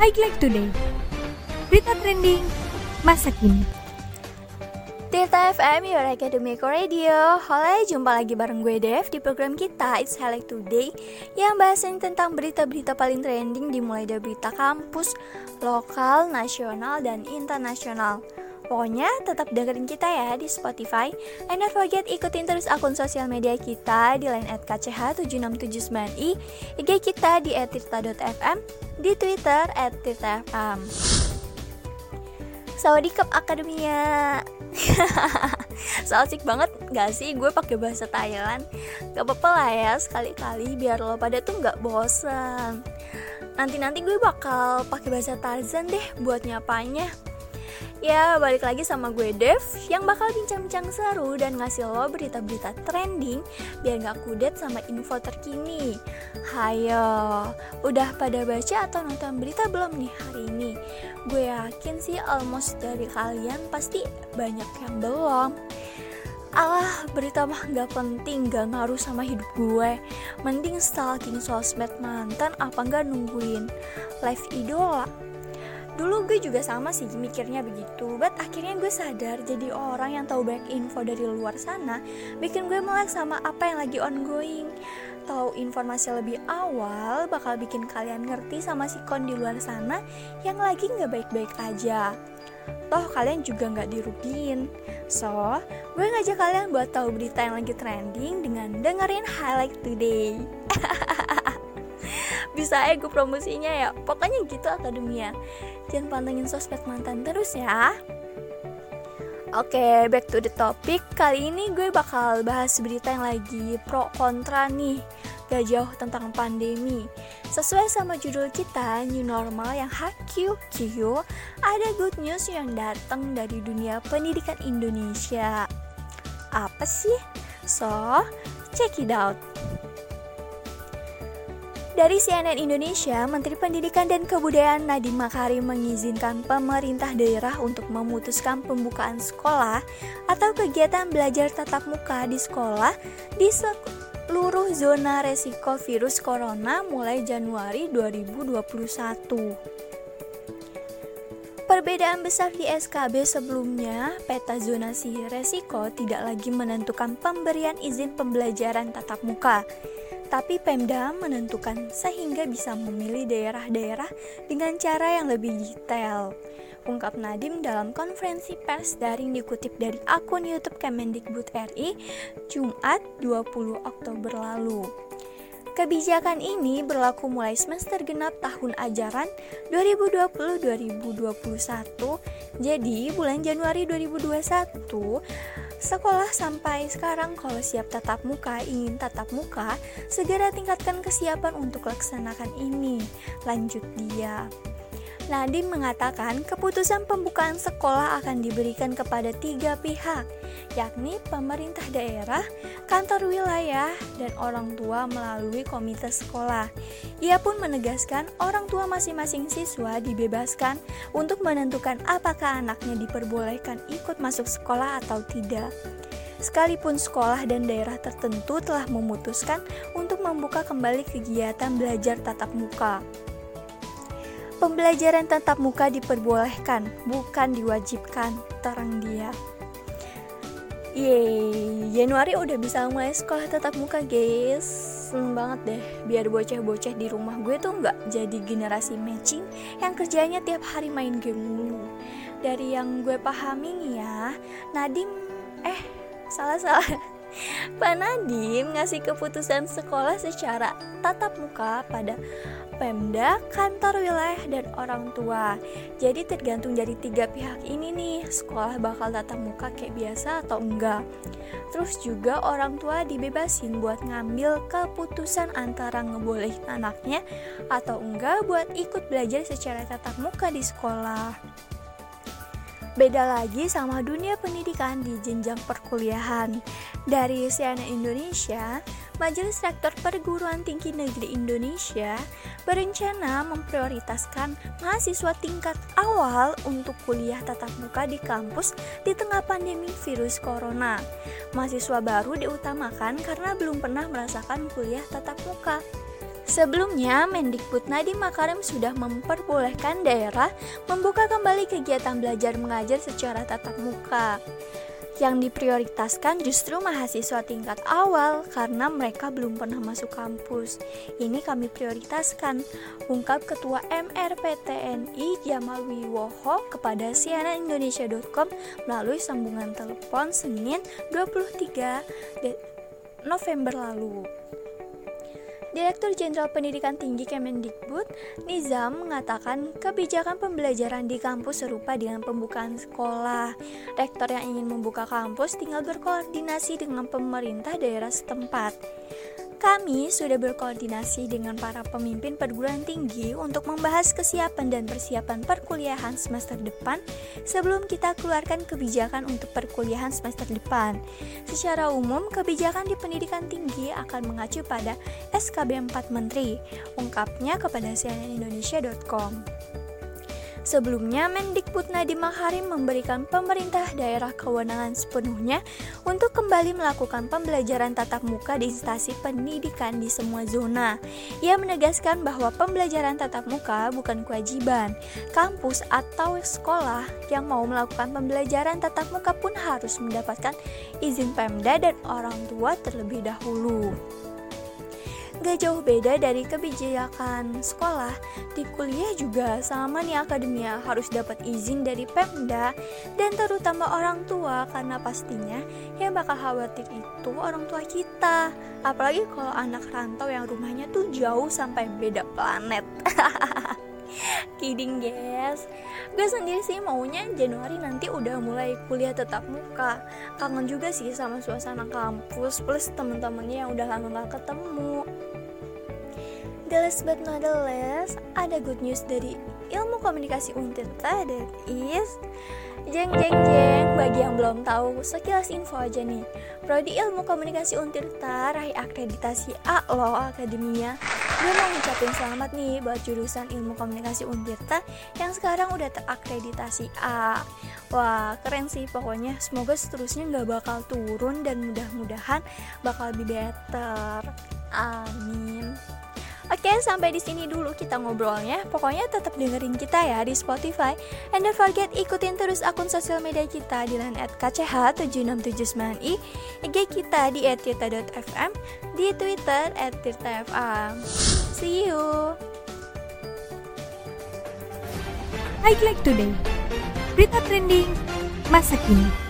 Highlight Today. Berita trending masa kini. Tirta FM, Your Academic Radio. Halo, jumpa lagi bareng gue Dev di program kita It's Highlight Today Yang bahasin tentang berita-berita paling trending dimulai dari berita kampus, lokal, nasional, dan internasional. Pokoknya tetap dengerin kita ya di Spotify And don't forget ikutin terus akun sosial media kita di line at kch7679i IG kita di @tirta.fm Di Twitter tirta.fm Sawadikap Akademia So asik banget gak sih? Gue pakai bahasa Thailand. Gak apa-apa lah ya sekali-kali biar lo pada tuh gak bosen. Nanti-nanti gue bakal pakai bahasa Tarzan deh buat nyapanya Ya, balik lagi sama gue Dev yang bakal bincang-bincang seru dan ngasih lo berita-berita trending biar gak kudet sama info terkini. Hayo, udah pada baca atau nonton berita belum nih hari ini? Gue yakin sih almost dari kalian pasti banyak yang belum. Alah, berita mah gak penting, gak ngaruh sama hidup gue Mending stalking sosmed mantan apa gak nungguin live idola Dulu gue juga sama sih mikirnya begitu But akhirnya gue sadar jadi orang yang tahu banyak info dari luar sana Bikin gue melek sama apa yang lagi ongoing. Tahu informasi lebih awal bakal bikin kalian ngerti sama si kon di luar sana Yang lagi gak baik-baik aja. Toh kalian juga gak dirugiin. So, gue ngajak kalian buat tahu berita yang lagi trending dengan dengerin highlight today bisa aja gue promosinya ya pokoknya gitu akademia jangan pantengin sosmed mantan terus ya Oke, okay, back to the topic. Kali ini gue bakal bahas berita yang lagi pro kontra nih, gak jauh tentang pandemi. Sesuai sama judul kita, New Normal yang HQ Q, ada good news yang datang dari dunia pendidikan Indonesia. Apa sih? So, check it out. Dari CNN Indonesia, Menteri Pendidikan dan Kebudayaan Nadiem Makarim mengizinkan pemerintah daerah untuk memutuskan pembukaan sekolah atau kegiatan belajar tatap muka di sekolah di seluruh zona resiko virus corona mulai Januari 2021. Perbedaan besar di SKB sebelumnya, peta zonasi resiko tidak lagi menentukan pemberian izin pembelajaran tatap muka tapi Pemda menentukan sehingga bisa memilih daerah-daerah dengan cara yang lebih detail. Ungkap Nadim dalam konferensi pers daring dikutip dari akun YouTube Kemendikbud RI Jumat 20 Oktober lalu. Kebijakan ini berlaku mulai semester genap tahun ajaran 2020-2021. Jadi, bulan Januari 2021 Sekolah sampai sekarang kalau siap tatap muka, ingin tatap muka, segera tingkatkan kesiapan untuk laksanakan ini. Lanjut dia. Nadiem mengatakan keputusan pembukaan sekolah akan diberikan kepada tiga pihak, yakni pemerintah daerah, kantor wilayah, dan orang tua melalui komite sekolah. Ia pun menegaskan orang tua masing-masing siswa dibebaskan untuk menentukan apakah anaknya diperbolehkan ikut masuk sekolah atau tidak. Sekalipun sekolah dan daerah tertentu telah memutuskan untuk membuka kembali kegiatan belajar tatap muka. Pembelajaran tatap muka diperbolehkan, bukan diwajibkan, terang dia. Yeay, Januari udah bisa mulai sekolah tatap muka guys. Seneng banget deh, biar bocah-bocah di rumah gue tuh nggak jadi generasi matching Yang kerjanya tiap hari main game mulu. Dari yang gue pahami nih ya, Nadim, eh salah-salah Pak Nadim ngasih keputusan sekolah secara tatap muka pada Pemda, kantor wilayah, dan orang tua. Jadi tergantung dari tiga pihak ini nih, sekolah bakal tatap muka kayak biasa atau enggak. Terus juga orang tua dibebasin buat ngambil keputusan antara ngebolehin anaknya atau enggak buat ikut belajar secara tatap muka di sekolah. Beda lagi sama dunia pendidikan di jenjang perkuliahan. Dari CNN Indonesia, Majelis Rektor Perguruan Tinggi Negeri Indonesia berencana memprioritaskan mahasiswa tingkat awal untuk kuliah tatap muka di kampus di tengah pandemi virus corona. Mahasiswa baru diutamakan karena belum pernah merasakan kuliah tatap muka. Sebelumnya, Mendikbud Nadiem Makarim sudah memperbolehkan daerah membuka kembali kegiatan belajar mengajar secara tatap muka. Yang diprioritaskan justru mahasiswa tingkat awal karena mereka belum pernah masuk kampus. Ini kami prioritaskan, ungkap Ketua MRPTNI Jamal Wiwoho kepada cnnindonesia.com melalui sambungan telepon Senin 23 November lalu. Direktur Jenderal Pendidikan Tinggi Kemendikbud, Nizam, mengatakan kebijakan pembelajaran di kampus serupa dengan pembukaan sekolah. Rektor yang ingin membuka kampus tinggal berkoordinasi dengan pemerintah daerah setempat. Kami sudah berkoordinasi dengan para pemimpin perguruan tinggi untuk membahas kesiapan dan persiapan perkuliahan semester depan sebelum kita keluarkan kebijakan untuk perkuliahan semester depan. Secara umum, kebijakan di pendidikan tinggi akan mengacu pada SKB 4 Menteri, ungkapnya kepada cnnindonesia.com. Sebelumnya, Mendikbud Nadiem Makarim memberikan pemerintah daerah kewenangan sepenuhnya untuk kembali melakukan pembelajaran tatap muka di instansi pendidikan di semua zona. Ia menegaskan bahwa pembelajaran tatap muka bukan kewajiban. Kampus atau sekolah yang mau melakukan pembelajaran tatap muka pun harus mendapatkan izin Pemda dan orang tua terlebih dahulu gak jauh beda dari kebijakan sekolah. Di kuliah juga sama nih akademia harus dapat izin dari Pemda dan terutama orang tua karena pastinya yang bakal khawatir itu orang tua kita. Apalagi kalau anak rantau yang rumahnya tuh jauh sampai beda planet. Kidding guys. Gue sendiri sih maunya Januari nanti udah mulai kuliah tetap muka. Kangen juga sih sama suasana kampus plus temen-temennya yang udah lama gak ketemu The last but not the least, ada good news dari ilmu komunikasi Untirta that is Jeng jeng jeng, bagi yang belum tahu, sekilas info aja nih. Prodi Ilmu Komunikasi Untirta raih akreditasi A loh akademinya. Gue mau ngucapin selamat nih buat jurusan Ilmu Komunikasi Untirta yang sekarang udah terakreditasi A. Wah keren sih pokoknya. Semoga seterusnya gak bakal turun dan mudah-mudahan bakal lebih better. Amin Oke, sampai di sini dulu kita ngobrolnya. Pokoknya tetap dengerin kita ya di Spotify. And don't forget ikutin terus akun sosial media kita di line at kch7679i, IG kita di @tirta.fm, di Twitter @tirta_fm. See you. Highlight Today Berita trending masa kini